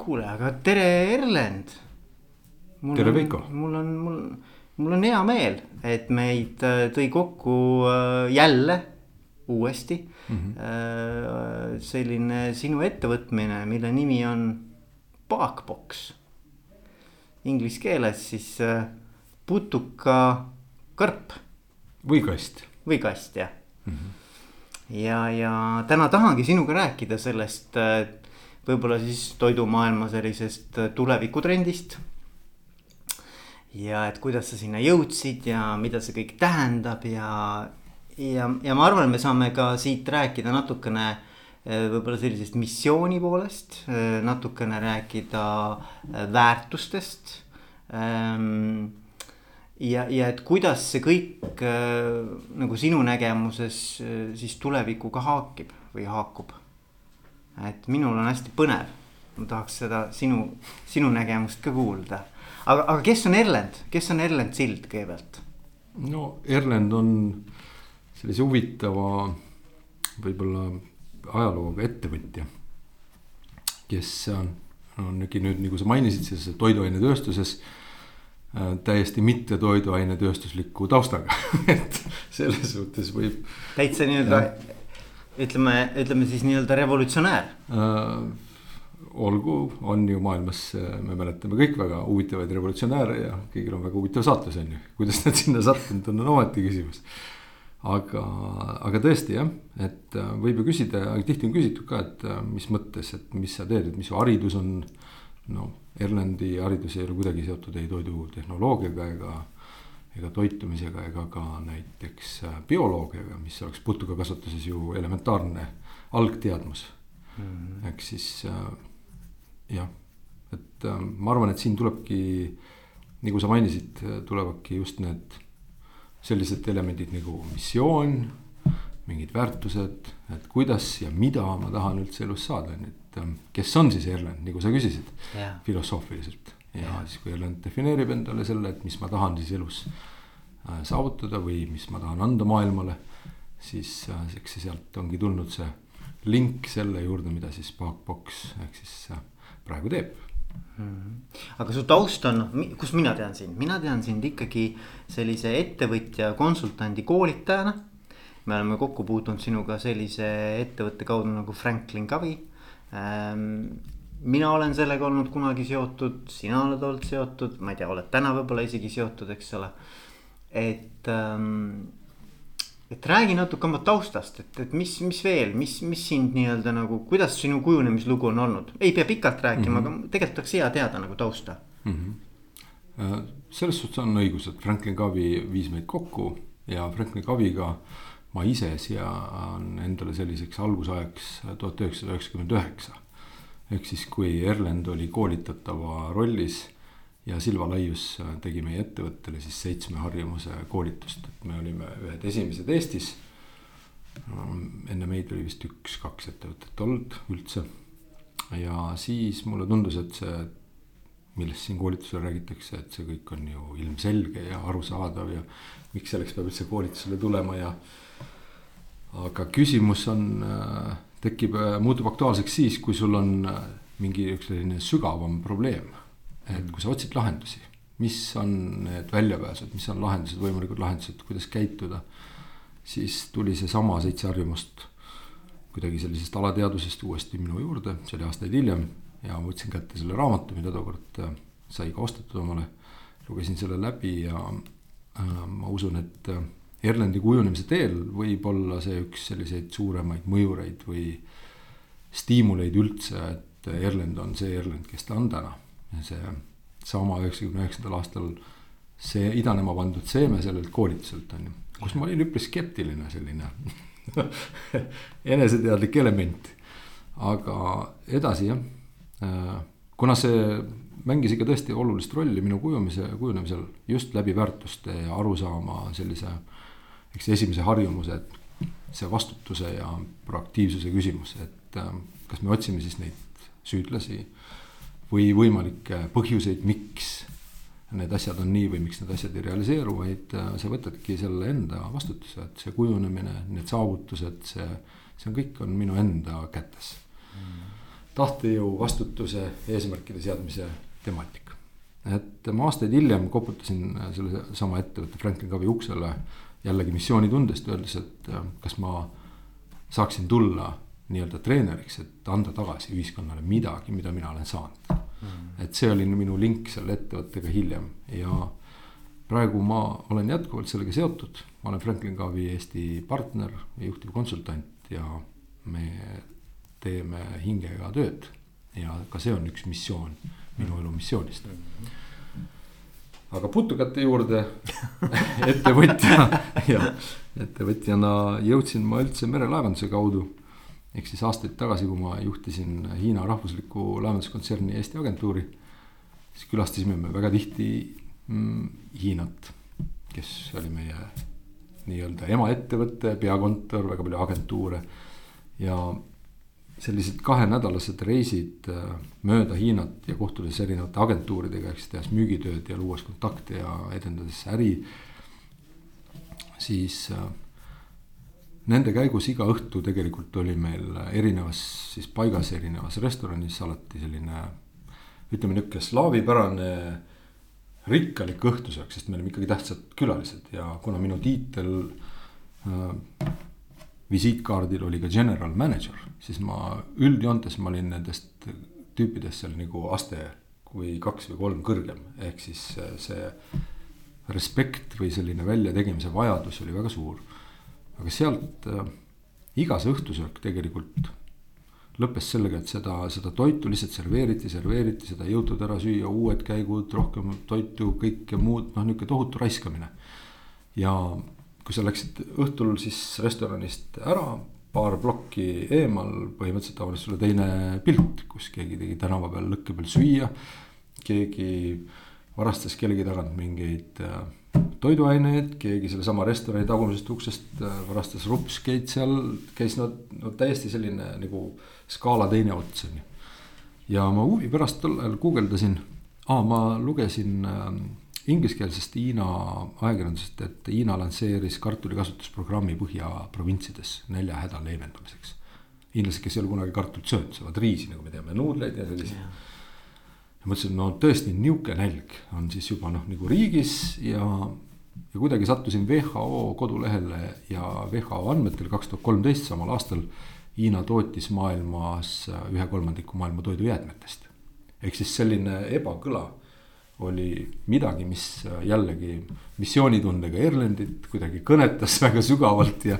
kuule, aga tere, Erlend. tere, Veiko. mul on, mul, mul on hea meel, et meid äh, tõi kokku äh, jälle uuesti mm. -hmm. selline sinu ettevõtmine, mille nimi on Parkbox. Inglise keeles siis putukakõrp. või kast. või kast jah mm. -hmm ja, ja täna tahangi sinuga rääkida sellest võib-olla siis toidumaailma sellisest tulevikutrendist. ja et kuidas sa sinna jõudsid ja mida see kõik tähendab ja, ja, ja ma arvan, me saame ka siit rääkida natukene võib-olla sellisest missiooni poolest, natukene rääkida väärtustest ja, ja et kuidas see kõik nagu sinu nägemuses siis tulevikuga haakib või haakub? Et minul on hästi põnev, ma tahaks seda sinu, sinu nägemust ka kuulda. aga, aga kes on Erlend, kes on Erlend Sild kõigepealt? no Erlend on sellise huvitava, võib-olla ajalooga ettevõtja, kes on, on nüüd, nagu sa mainisid, siis toiduainetööstuses Äh, täiesti mitte toiduainetööstusliku taustaga et selles suhtes võib. täitsa nii-öelda ütleme, ütleme siis nii-öelda revolutsionäär äh,. olgu, on ju maailmas, äh, me mäletame kõik väga huvitavaid revolutsionääre ja kõigil on väga huvitav saatus on ju, kuidas nad sinna sattunud on, on omaette küsimus. aga, aga tõesti jah, et äh, võib ju küsida tihti on küsitud ka, et mis mõttes, et mis sa teed, et mis su haridus on no Erlandi haridus ei ole kuidagi seotud ei toidutehnoloogiaga ega, ega toitumisega ega ka näiteks äh, bioloogiaga, mis oleks putukakasvatuses ju elementaarne algteadmus mm. -hmm. ehk siis äh, jah, et äh, ma arvan, et siin tulebki, nagu sa mainisid, tulevadki just need sellised elemendid nagu missioon, mingid väärtused, et kuidas ja mida ma tahan üldse elus saada, on ju et ähm, kes on siis Erlend, nagu sa küsisid yeah. filosoofiliselt. Ja siis, kui Erlend defineerib endale selle, et mis ma tahan siis elus äh, saavutada või mis ma tahan anda maailmale. siis äh, eks see sealt ongi tulnud see link selle juurde, mida siis Parkbox ehk siis äh, praegu teeb Hmm. aga su taust on, kus mina tean sind, mina tean sind ikkagi sellise ettevõtja, konsultandi, koolitajana. me oleme kokku puutunud sinuga sellise ettevõtte kaudu nagu Franklin Covey Ähm, mina olen sellega olnud kunagi seotud, sina oled olnud seotud, ma ei tea, oled täna võib-olla isegi seotud, eks ole. et, ähm, et räägi natuke oma taustast, et, et mis, mis veel, mis, mis sind nii-öelda nagu, kuidas sinu kujunemislugu on olnud, ei pea pikalt rääkima mm, -hmm. aga tegelikult oleks hea teada nagu tausta mm. -hmm. selles suhtes on õigus, et Franklin Covey viis meid kokku ja Franklin Covey'ga ma ise sean endale selliseks algusajaks tuhat üheksasada üheksakümmend üheksa. Ehk siis, kui Erlend oli koolitatava rollis ja Silva Laius tegi meie ettevõttele siis seitsme harjumuse koolitust, et me olime ühed esimesed Eestis. enne meid oli vist üks-kaks ettevõtet olnud üldse. ja siis mulle tundus, et see, millest siin koolitusel räägitakse, et see kõik on ju ilmselge ja arusaadav ja miks selleks peab üldse koolitusele tulema ja aga küsimus on, äh, tekib, äh, muutub aktuaalseks siis, kui sul on äh, mingi üks selline sügavam probleem. et kui sa otsid lahendusi, mis on need väljapääsud, mis on lahendused, võimalikud lahendused, kuidas käituda. siis tuli seesama seitse harjumust kuidagi sellisest alateadusest uuesti minu juurde, see oli aastaid hiljem. ja ma võtsin kätte selle raamatu, mida tookord sai ka ostetud omale. lugesin selle läbi ja äh, ma usun, et Erlendi kujunemise teel võib olla see üks selliseid suuremaid mõjureid või stiimuleid üldse, et Erlend on see Erlend, kes ta on täna. see sama üheksakümne üheksandal aastal see idanema pandud seeme sellelt koolituselt on ju, kus ma olin üpris skeptiline selline eneseteadlik element. aga edasi jah, kuna see mängis ikka tõesti olulist rolli minu kujumise, kujunemisel just läbi väärtuste ja arusaama sellise eks esimese harjumuse, see vastutuse ja proaktiivsuse küsimus, et äh, kas me otsime siis neid süüdlasi või võimalikke põhjuseid, miks need asjad on nii või miks need asjad ei realiseeru, vaid äh, sa võtadki selle enda vastutuse, et see kujunemine, need saavutused, see, see on kõik on minu enda kätes mm.. tahtejõu, vastutuse, eesmärkide seadmise temaatika. et ma aastaid hiljem koputasin selle sama ettevõtte Franklin Covey uksele jällegi missioonitundest, öeldes, et kas ma saaksin tulla nii-öelda treeneriks, et anda tagasi ühiskonnale midagi, mida mina olen saanud. Mm.. et see oli minu link selle ettevõttega hiljem ja praegu ma olen jätkuvalt sellega seotud, ma olen Franklin Covey Eesti partner ja juhtivkonsultant ja me teeme hingega tööd. ja ka see on üks missioon minu elu missioonist. Aga putukate juurde ettevõtja ja ettevõtjana jõudsin ma üldse merelaevanduse kaudu. ehk siis aastaid tagasi, kui ma juhtisin Hiina rahvuslikku laevanduskontserni Eesti agentuuri, siis külastasime me väga tihti mm, Hiinat, kes oli meie nii-öelda emaettevõte, peakontor, väga palju agentuure ja sellised kahenädalased reisid äh, mööda Hiinat ja kohtudes erinevate agentuuridega, siis tehes müügitööd ja luues kontakte ja edendades äri. siis äh, nende käigus iga õhtu tegelikult oli meil erinevas siis paigas, erinevas restoranis alati selline ütleme nihuke slaavipärane rikkalik õhtusöök, sest me olime ikkagi tähtsad külalised ja kuna minu tiitel äh, visiitkaardil oli ka general manager, siis ma üldjoontes ma olin nendest tüüpidest seal nagu aste või kaks või kolm kõrgem, ehk siis see respekt või selline väljategemise vajadus oli väga suur. aga sealt äh, iga see õhtusöök tegelikult lõppes sellega, et seda, seda toitu lihtsalt serveeriti, serveeriti, seda ei jõutud ära süüa, uued käigud, rohkem toitu, kõike muud, noh, niisugune tohutu raiskamine. ja kui sa läksid õhtul siis restoranist ära, paar plokki eemal, põhimõtteliselt avanes sulle teine pilt, kus keegi tegi tänava peal lõkke peal süüa. keegi varastas kellegi tagant mingeid äh, toiduaineid, keegi sellesama restorani tagumisest uksest äh, varastas rupskeid seal, käis no, no täiesti selline nagu skaala teine ots on ju. ja ma huvi pärast tol ajal guugeldasin, aa ma lugesin äh, ingliskeelsest Hiina ajakirjandusest, et Hiina lansseeris kartulikasutusprogrammi põhjaprovintsides näljahäda leevendamiseks. hiinlased, kes ei ole kunagi kartulit söönud, saavad riisi, nagu me teame, nuudleid ja selliseid. ja mõtlesin, no tõesti nihuke nälg on siis juba noh, nagu riigis ja, ja kuidagi sattusin WHO kodulehele ja WHO andmetel kaks tuhat kolmteist samal aastal. Hiina tootis maailmas ühe kolmandiku maailma toidujäätmetest. ehk siis selline ebakõla oli midagi, mis äh, jällegi missioonitundega Erlendit kuidagi kõnetas väga sügavalt ja.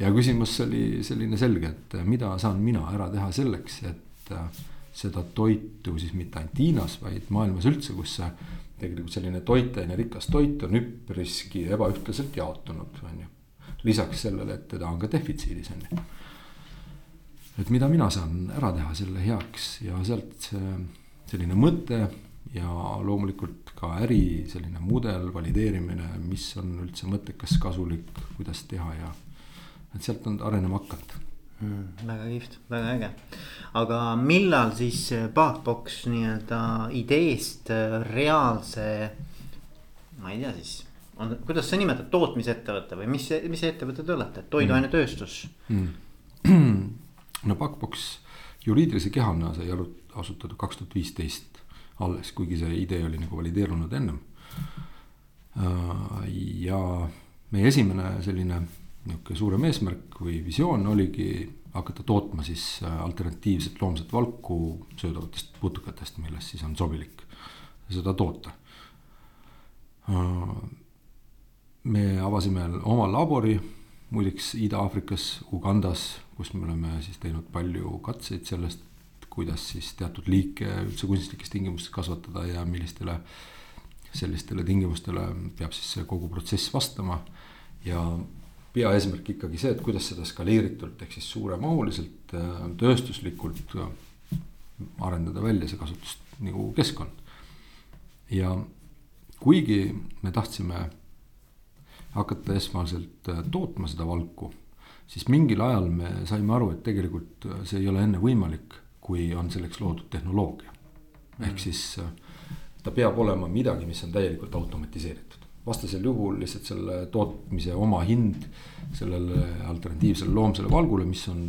ja küsimus oli selline selge, et äh, mida saan mina ära teha selleks, et äh, seda toitu siis mitte ainult Hiinas, vaid maailmas üldse, kus see tegelikult selline toitainerikas toit on üpriski ebaühtlaselt jaotunud, on ju. lisaks sellele, et teda on ka defitsiidis, on ju. et mida mina saan ära teha selle heaks ja sealt see selline mõte ja loomulikult ka äri selline mudel, valideerimine, mis on üldse mõttekas, kasulik, kuidas teha ja et sealt on arenema hakanud mm,. väga kihvt, väga äge. aga millal siis Backbox nii-öelda ideest reaalse, ma ei tea siis on, kuidas sa nimetad, tootmisettevõte või mis, mis ettevõte te olete, toiduainetööstus mm.? no Backbox juriidilise kehana sai asutatud kaks tuhat viisteist alles, kuigi see idee oli nagu valideerunud ennem. Äh, ja meie esimene selline niisugune suurem eesmärk või visioon oligi hakata tootma siis äh, alternatiivset loomset valku söödavatest putukatest, millest siis on sobilik seda toota. Äh, me avasime oma labori muideks Ida-Aafrikas, Ugandas, kus me oleme siis teinud palju katseid sellest kuidas siis teatud liike üldse kunstlikes tingimustes kasvatada ja millistele sellistele tingimustele peab siis see kogu protsess vastama. ja peaeesmärk ikkagi see, et kuidas seda skaleeritult ehk siis suuremahuliselt, tööstuslikult arendada välja see kasutust nagu keskkond. ja kuigi me tahtsime hakata esmaselt tootma seda valku, siis mingil ajal me saime aru, et tegelikult see ei ole enne võimalik kui on selleks loodud tehnoloogia. ehk mm. siis äh, ta peab olema midagi, mis on täielikult automatiseeritud. vastasel juhul lihtsalt selle tootmise omahind sellele alternatiivsele loomsele valgule, mis on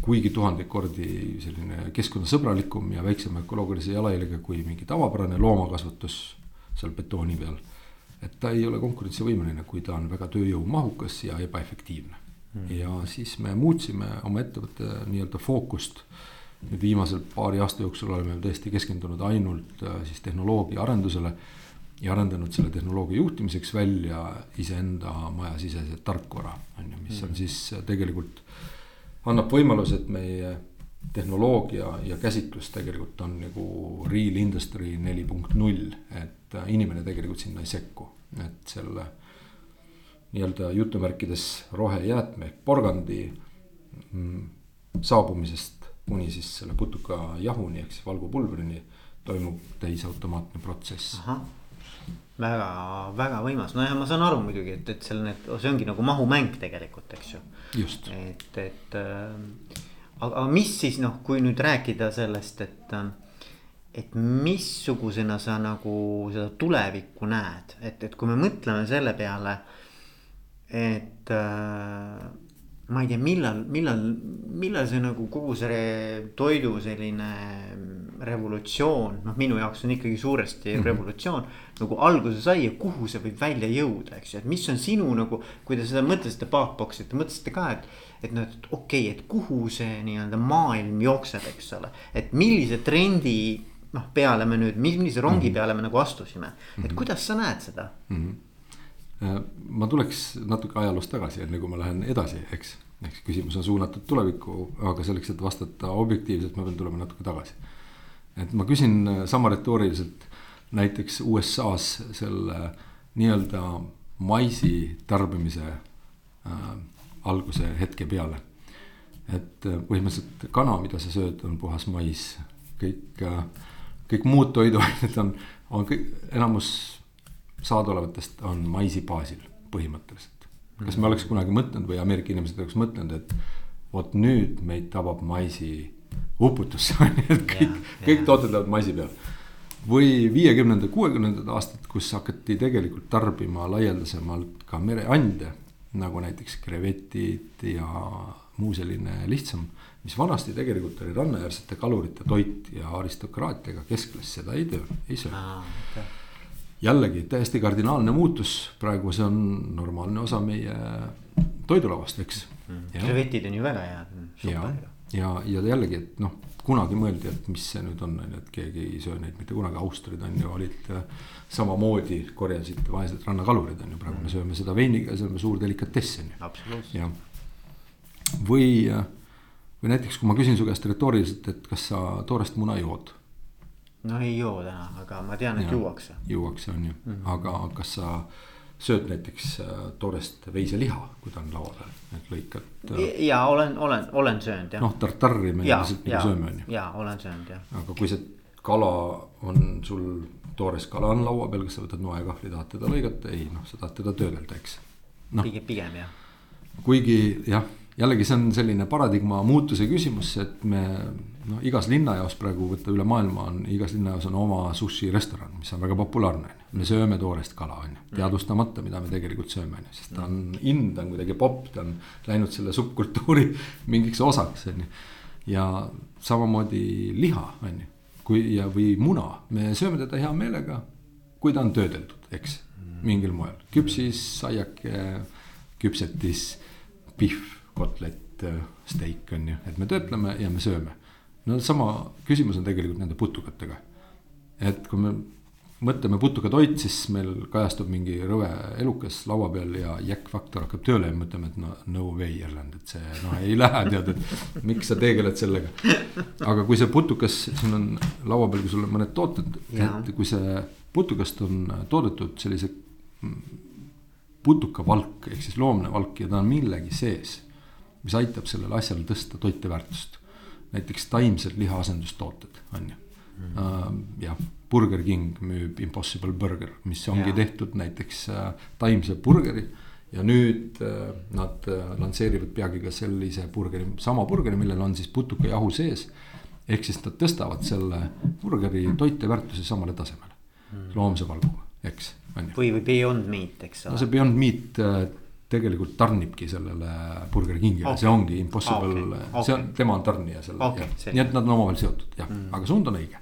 kuigi tuhandeid kordi selline keskkonnasõbralikum ja väiksema ökoloogilise jalajäljega kui mingi tavapärane loomakasvatus seal betooni peal. et ta ei ole konkurentsivõimeline, kui ta on väga tööjõumahukas ja ebaefektiivne mm.. ja siis me muutsime oma ettevõtte nii-öelda fookust. Nüüd viimasel paari aasta jooksul oleme tõesti keskendunud ainult äh, siis tehnoloogia arendusele ja arendanud selle tehnoloogia juhtimiseks välja iseenda majasisese tarkvara, on ju, mis on mm. siis tegelikult annab võimaluse, et meie tehnoloogia ja käsitlus tegelikult on nagu real industry neli punkt null, et inimene tegelikult sinna ei sekku, et selle nii-öelda jutumärkides rohejäätme ehk porgandi mm, saabumisest kuni siis selle putuka jahuni ehk siis valgupulbrini toimub täisautomaatne protsess väga, väga võimas, nojah, ma saan aru muidugi, et, et seal need, see ongi nagu mahumäng tegelikult, eks ju. et, et äh, aga, aga mis siis noh, kui nüüd rääkida sellest, et äh,. et missugusena sa nagu seda tulevikku näed, et, et kui me mõtleme selle peale, et äh, ma ei tea, millal, millal, millal see nagu kogu see toidu selline revolutsioon, noh, minu jaoks on ikkagi suuresti mm -hmm. revolutsioon. nagu alguse sai ja kuhu see võib välja jõuda, eks ju, et mis on sinu nagu, kui te seda mõtlesite Pathboxi, te mõtlesite ka, et. et noh, et okei okay,, et kuhu see nii-öelda maailm jookseb, eks ole, et millise trendi noh, peale me nüüd, millise rongi mm -hmm. peale me nagu astusime, et mm -hmm. kuidas sa näed seda mm? -hmm ma tuleks natuke ajaloos tagasi, enne kui ma lähen edasi, eks. eks küsimus on suunatud tulevikku, aga selleks, et vastata objektiivselt, ma pean tulema natuke tagasi et ma küsin äh, sama retooriliselt näiteks USA-s selle nii-öelda maisi tarbimise äh, alguse hetke peale. et äh, põhimõtteliselt kana, mida sa sööd, on puhas mais, kõik äh,, kõik muud toiduained on, on kõik, enamus saadaolevatest on maisi baasil põhimõtteliselt. kas me oleks kunagi mõtelnud või Ameerika inimesed oleks mõtelnud, et vot nüüd meid tabab maisi ju, et kõik, kõik tooted lähevad maisi peal. või viiekümnendad, kuuekümnendad aastad, kus hakati tegelikult tarbima laialdasemalt ka mereande. nagu näiteks krevetid ja muu selline lihtsam, mis vanasti tegelikult oli rannaäärsete kalurite toit ja aristokraatiaga keskklass seda ei töö, ei söö ah,. Okay. Jällegi täiesti kardinaalne muutus, praegu see on normaalne osa meie toidulauast, eks mm.. krevetid on ju väga head. ja, ja, ja jällegi, et noh, kunagi mõeldi, et mis see nüüd on, on ju, et keegi ei söö neid mitte kunagi, Austriad on ju, olid äh, samamoodi korjasid vaesed rannakalurid on ju, praegu mm. me sööme seda veiniga, see on suur delikatess on ju. ja või, äh, või näiteks, kui ma küsin su käest retooriliselt, et kas sa toorest muna jood? No ei joo täna, aga ma tean, et ja, juuakse. juuakse on ju mm, -hmm. aga kas sa sööd näiteks äh, toorest veiseliha, kui ta on laua peal, et lõikad. Äh, ja olen, olen, olen söönud jah. noh, tartarri me üldiselt nagu sööme on ju. ja olen söönud jah. aga kui see kala on sul, toores kala on laua peal, kas sa võtad noekahvli, tahad teda lõigata, ei noh, sa tahad teda töödelda, eks no.. pigem, pigem jah. kuigi jah jällegi see on selline paradigma muutuse küsimus, et me noh, igas linnajaos praegu võtta üle maailma on, igas linnajaos on oma sushi restoran, mis on väga populaarne me sööme toorest kala on ju, mm. teadvustamata, mida me tegelikult sööme on ju, sest ta on in, ta on kuidagi popp, ta on läinud selle subkultuuri mingiks osaks on ju. ja samamoodi liha on ju, kui ja, või muna, me sööme teda hea meelega, kui ta on töödeldud, eks, mingil moel, küpsis, aiake, küpsetis, pihv kotlet, äh, steik on ju, et me töötleme ja me sööme. no sama küsimus on tegelikult nende putukatega. et kui me mõtleme putukatoit, siis meil kajastub mingi rõve elukas laua peal ja jäkkfaktor hakkab tööle ja mõtleme, et no no way Erland, et see noh, ei lähe tead, et miks sa tegeled sellega. aga kui see putukas, siin on laua peal, kui sul on mõned tooted, et kui see putukast on toodetud sellise putukavalk ehk siis loomne valk ja ta on millegi sees mis aitab sellele asjale tõsta toiteväärtust. näiteks taimsed lihaasendustooted on ju mm. uh,. jah, Burger King müüb Impossible Burger, mis ongi ja. tehtud näiteks uh, taimse burgeri. ja nüüd uh, nad lansseerivad peagi ka sellise burgeri, sama burgeri, millel on siis putukajahu sees. ehk siis nad tõstavad selle burgeri toiteväärtuse samale tasemele mm. loomse valguga, eks, või, või Beyond Meat, eks ole. no see Beyond Meat tegelikult tarnibki sellele Burger Kingile okay., see ongi impossible okay., okay. see on, tema on tarnija selle okay,, nii et nad on omavahel seotud jah mm., aga suund on õige.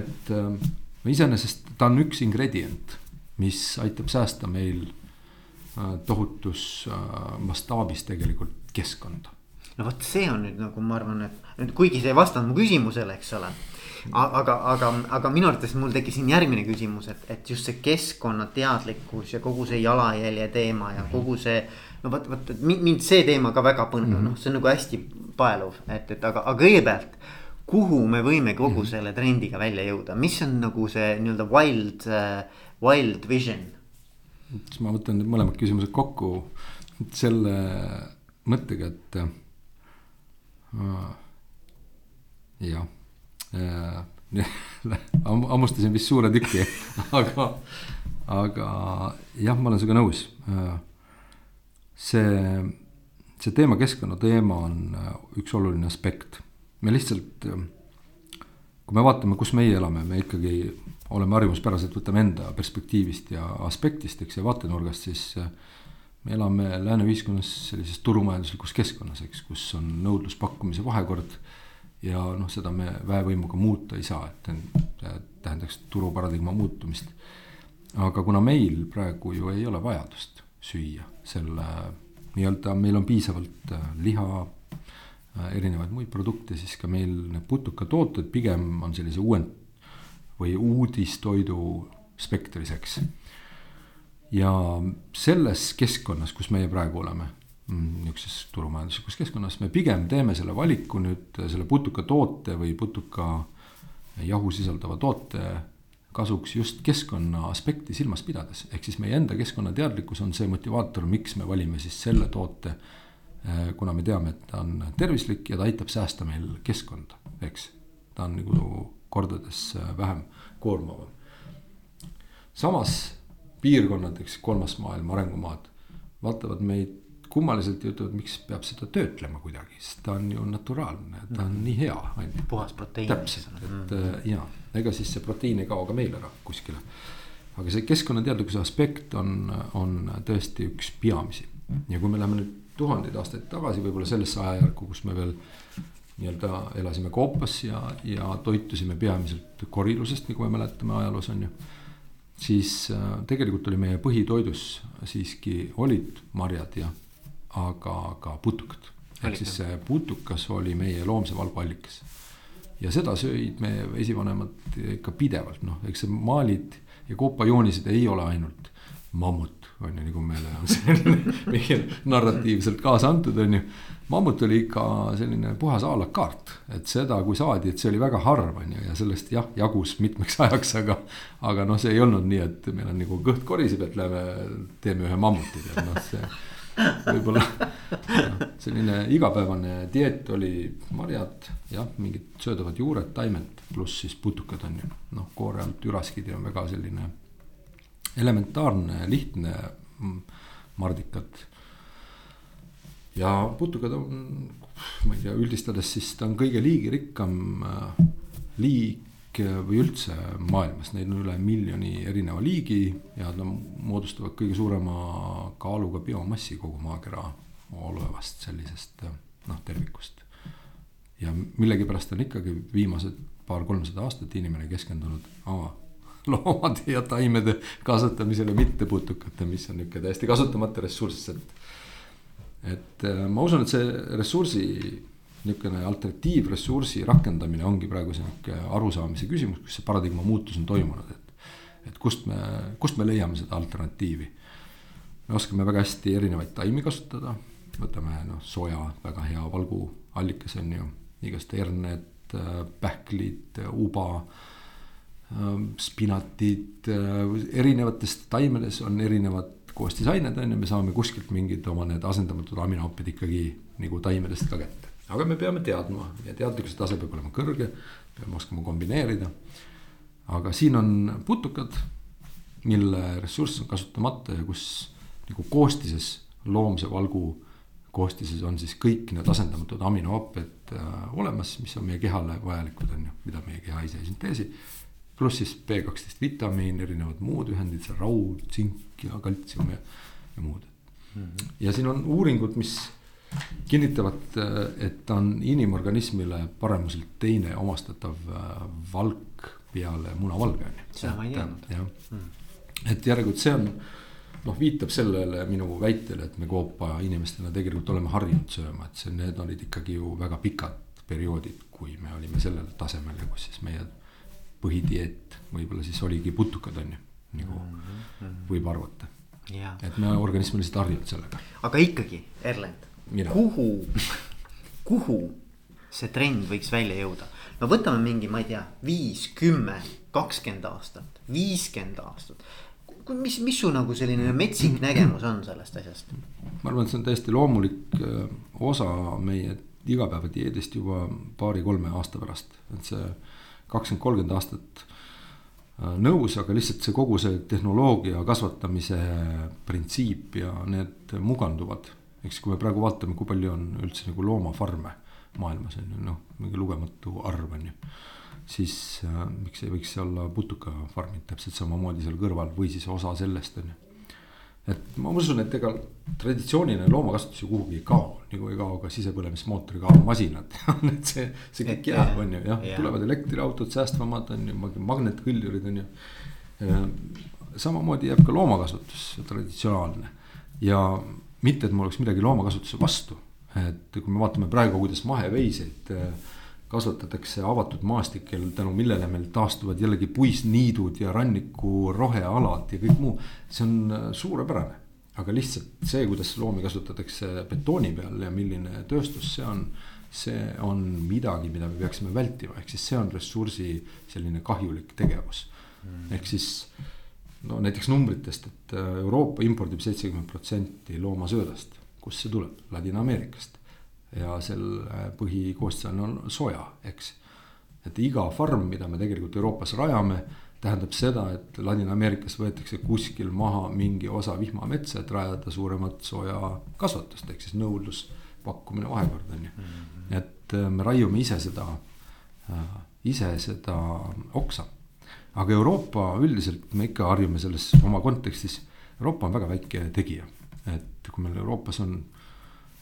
et äh, iseenesest ta on üks ingredient, mis aitab säästa meil äh, tohutus äh, mastaabis tegelikult keskkonda. no vot, see on nüüd nagu ma arvan, et kuigi see ei vastanud mu küsimusele, eks ole aga, aga, aga minu arvates mul tekkis siin järgmine küsimus, et, et just see keskkonnateadlikkus ja kogu see jalajälje teema ja kogu see. no vot, vot, mind see teema ka väga põnev mm -hmm., noh, see on nagu hästi paeluv, et, et aga, aga kõigepealt. kuhu me võime kogu -hmm. selle trendiga välja jõuda, mis on nagu see nii-öelda wild uh,, wild vision? siis ma võtan need mõlemad küsimused kokku selle mõttega, et uh, jah hammustasin vist suure tüki aga, aga jah, ma olen sinuga nõus. see, see teema, keskkonnateema on üks oluline aspekt. me lihtsalt, kui me vaatame, kus meie elame, me ikkagi oleme harjumuspäraselt, võtame enda perspektiivist ja aspektist, eks, ja vaatenurgast, siis me elame lääne ühiskonnas sellises turumajanduslikus keskkonnas, eks, kus on nõudlus-pakkumise vahekord ja noh, seda me väevõimuga muuta ei saa, et see tähendaks turuparadigma muutumist. aga kuna meil praegu ju ei ole vajadust süüa selle nii-öelda, meil on piisavalt äh, liha, äh, erinevaid muid produkte, siis ka meil need putukatooted pigem on sellise uuend- või uudistoidu spektris, eks. ja selles keskkonnas, kus meie praegu oleme niisuguses turumajanduslikus keskkonnas, me pigem teeme selle valiku nüüd selle putukatoote või putuka jahu sisaldava toote kasuks just keskkonna aspekti silmas pidades. ehk siis meie enda keskkonnateadlikkus on see motivaator, miks me valime siis selle toote. Eh, kuna me teame, et ta on tervislik ja ta aitab säästa meil keskkonda, eks. ta on nagu kordades eh, vähem koormavam. samas piirkonnad, eks kolmas maailm, arengumaad vaatavad meid kummaliselt ütlevad, miks peab seda töötlema kuidagi, sest ta on ju naturaalne, ta on mm. nii hea, on ju. puhas proteiin. täpselt, et mm. ja, ega siis see proteiin ei kao ka meil ära kuskile. aga see keskkonnateadlikkuse aspekt on, on tõesti üks peamisi ja kui me läheme nüüd tuhandeid aastaid tagasi, võib-olla sellesse ajajärku, kus me veel nii-öelda elasime koopas ja, ja toitusime peamiselt korilusest, nagu me mäletame ajaloos on ju siis äh, tegelikult oli meie põhitoidus siiski olid marjad ja aga ka putukad. ehk siis see putukas oli meie loomse valgu allikas. ja seda söid meie esivanemad ikka pidevalt, noh, eks see maalid ja koopajoonised ei ole ainult mammut, on ju, nagu meile on selline meil narratiivselt kaasa antud, on ju. mammut oli ikka selline puhas a la carte, et seda, kui saadi, et see oli väga harv, on ju, ja sellest jah, jagus mitmeks ajaks, aga. aga noh, see ei olnud nii, et meil on nagu kõht koriseb, et lähme teeme ühe mammuti, tead noh, see võib-olla selline igapäevane dieet oli marjad, jah, mingid söödavad juured, taimed, pluss siis putukad on ju. noh, koore alt üraskid ja väga selline elementaarne, lihtne mardikad. ja putukad on, ma ei tea, üldistades siis ta on kõige liigirikkam äh, liik või üldse maailmas, neid on üle miljoni erineva liigi ja nad moodustavad kõige suurema kaaluga biomassi kogu maakera olevast sellisest noh, tervikust. ja millegipärast on ikkagi viimased paar-kolmsada aastat inimene keskendunud aa, loomade ja taimede kasvatamisele, mitte putukate, mis on niisugune täiesti kasutamata ressurss, et. et äh, ma usun, et see ressursi niisugune alternatiivressursi rakendamine ongi praegu niisugune arusaamise küsimus, kus see paradigma muutus on toimunud, et. et kust me, kust me leiame seda alternatiivi. me oskame väga hästi erinevaid taimi kasutada, võtame noh, soja, väga hea valguallikas on ju, igast herned, pähklid, uba spinatid, erinevates taimedes on erinevad koostisained on ju, me saame kuskilt mingid oma need asendamatud aminohapid ikkagi nagu taimedest ka kätte aga me peame teadma ja teadlikkuse tase peab olema kõrge, peame oskama kombineerida. aga siin on putukad, mille ressurss on kasutamata ja kus nagu koostises, loomse valgu koostises on siis kõik need asendamatud aminohapped äh, olemas, mis on meie kehale vajalikud, on ju, mida meie keha ise ei sünteesi. pluss siis B kaksteist vitamiin, erinevad muud ühendid, raud, tsink ja kaltsium ja, ja muud mm. -hmm. ja siin on uuringud, mis kinnitavad, et ta on inimorganismile paremuselt teine omastatav äh, valk peale munavalge on ju. seda ma ei teadnud. jah mm., et järelikult see on noh, viitab sellele minu väitele, et me koopa inimestena tegelikult oleme harjunud sööma, et see, need olid ikkagi ju väga pikad perioodid, kui me olime sellel tasemel ja kus siis meie põhidieet võib-olla siis oligi putukad on ju, nagu mm -hmm. võib arvata. et me organism on lihtsalt harjunud sellega. aga ikkagi, Erlend, kuhu, kuhu see trend võiks välja jõuda? no võtame mingi, ma ei tea, viis, kümme, kakskümmend aastat, viiskümmend aastat mis, mis su nagu selline metsik nägemus on sellest asjast? ma arvan, et see on täiesti loomulik äh, osa meie igapäevadieedist juba paari-kolme aasta pärast, et see kakskümmend, kolmkümmend aastat äh, nõus, aga lihtsalt see kogu see tehnoloogia kasvatamise printsiip ja need muganduvad. Eks kui me praegu vaatame, kui palju on üldse nagu loomafarme maailmas on ju noh, mingi lugematu arv on ju siis äh, miks ei võiks olla putukafarmid täpselt samamoodi seal kõrval või siis osa sellest on ju. et ma usun, et ega traditsiooniline loomakasvatus ju kuhugi ei kao, nagu ei kao ka sisepõlemismootoriga masinad et see, see kõik jääb, on ju, jah yeah., tulevad elektriautod, säästvamad on ju, magnetkõljurid on ju. Äh, samamoodi jääb ka loomakasvatus traditsionaalne ja mitte, et mul oleks midagi loomakasvatuse vastu, et kui me vaatame praegu, kuidas maheveiseid äh, kasvatatakse avatud maastikel, tänu millele meil taastuvad jällegi puisniidud ja ranniku rohealad ja kõik muu. see on äh, suurepärane, aga lihtsalt see, kuidas loomi kasvatatakse betooni peal ja milline tööstus see on. see on midagi, mida me peaksime vältima, ehk siis see on ressursi selline kahjulik tegevus mm.. ehk siis no näiteks numbritest, et äh, Euroopa impordib seitsekümmend protsenti loomasöödast, kust see tuleb, Ladina-Ameerikast ja selle põhikoostis on soja, eks. et iga farm, mida me tegelikult Euroopas rajame, tähendab seda, et Ladina-Ameerikas võetakse kuskil maha mingi osa vihmametsa, et rajada suuremat sojakasvatust, ehk siis nõudlus, pakkumine, vahekord on ju. Mhm. et äh, me raiume ise seda, äh, ise seda oksa. Aga Euroopa üldiselt me ikka harjume selles oma kontekstis, Euroopa on väga väike tegija, et kui meil Euroopas on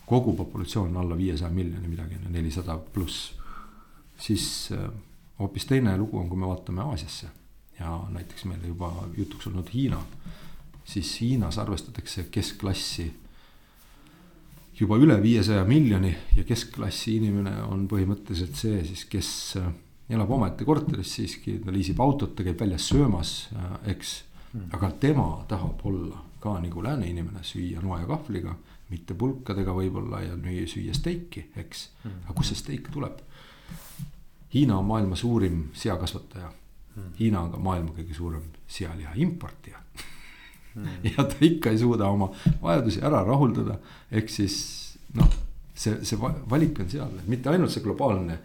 kogu populatsioon on alla viiesaja miljoni midagi, nelisada pluss. siis äh, hoopis teine lugu on, kui me vaatame Aasiasse ja näiteks meil juba jutuks olnud Hiina. siis Hiinas arvestatakse keskklassi juba üle viiesaja miljoni ja keskklassi inimene on põhimõtteliselt see siis, kes äh, elab omaette korteris siiski, ta liisib autot, ta käib väljas söömas, äh, eks. Hmm. aga tema tahab olla ka nagu lääne inimene, süüa noa ja kahvliga mitte pulkadega võib-olla ja süüa steiki, eks. Mm.. aga kust see steik tuleb? Hiina on maailma suurim seakasvataja. Mm.. Hiina on ka maailma kõige suurem sealiha importija. Ja ta ikka ei suuda oma vajadusi ära rahuldada, ehk siis noh, see, see valik on seal, mitte ainult see globaalne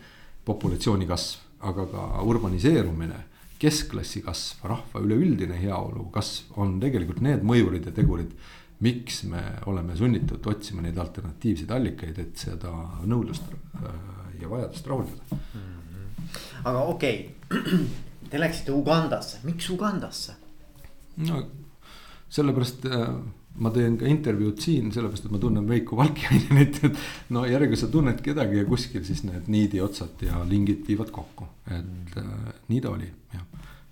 populatsiooni kasv, aga ka urbaniseerumine keskklassi kasv, rahva üleüldine heaolu kasv on tegelikult need mõjurid ja tegurid miks me oleme sunnitud otsima neid alternatiivseid allikaid, et seda nõudlust äh, ja vajadust rahuldada mm. -hmm. aga okei okay., te läksite Ugandasse, miks Ugandasse? no sellepärast äh, ma teen ka intervjuud siin, sellepärast et ma tunnen Veiko Valkjainenit, et no järgi sa tunned kedagi ja kuskil siis need niidi otsad ja lingid viivad kokku, et mm. äh, nii ta oli, jah.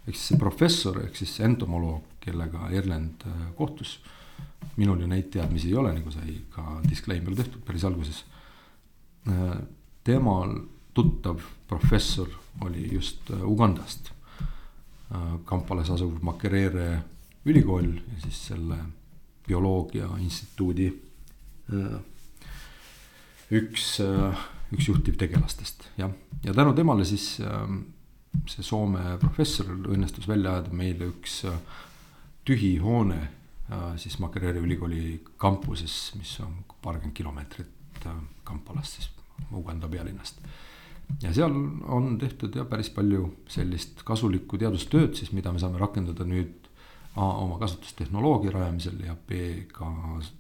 ehk siis see professor ehk siis entomoloog, kellega Erlend äh, kohtus äh, minul ju neid teadmisi ei ole, nagu sai ka disclaimer tehtud päris alguses. temal tuttav professor oli just äh, Ugandast. Äh, Kampalas asuv Makerere ülikool ja siis selle bioloogia instituudi äh, üks, üks juhtivtegelastest, jah. ja tänu temale siis see Soome professoril õnnestus välja ajada meile üks tühi hoone siis Makerere ülikooli kampuses, mis on paarkümmend kilomeetrit äh, Kampalast siis, Uganda pealinnast. ja seal on tehtud jah, päris palju sellist kasulikku teadustööd siis, mida me saame rakendada nüüd A oma kasutustehnoloogia rajamisel ja B ka